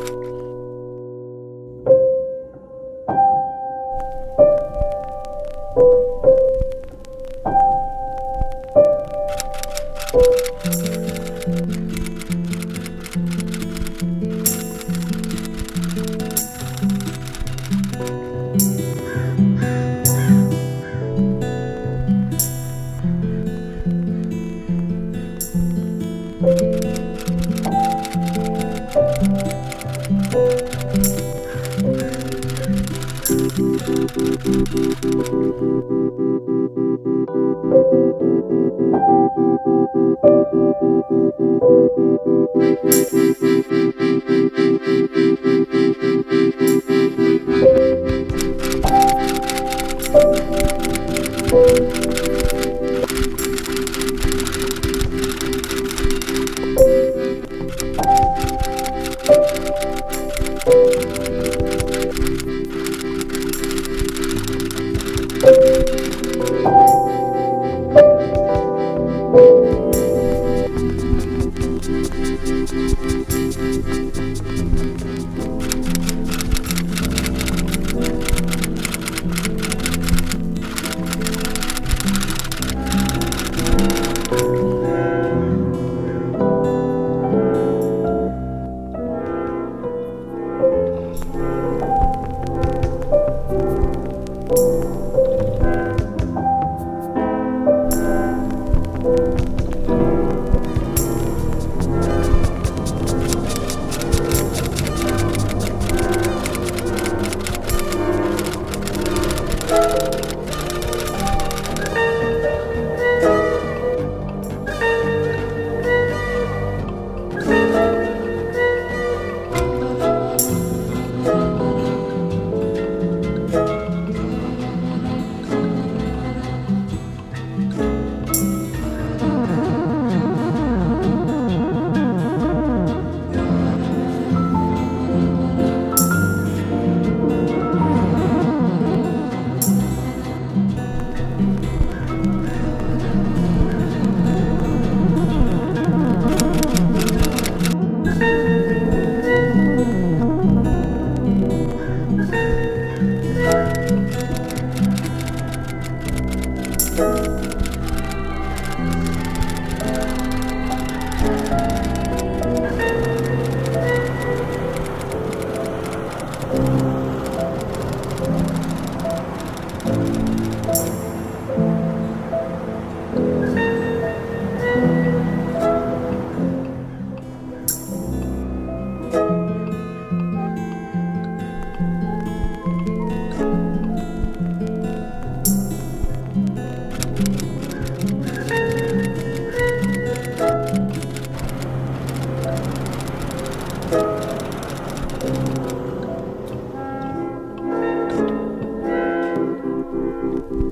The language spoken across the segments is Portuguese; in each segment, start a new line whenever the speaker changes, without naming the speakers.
you Thank Thank you.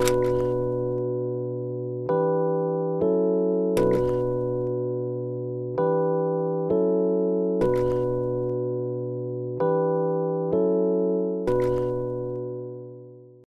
Thank you.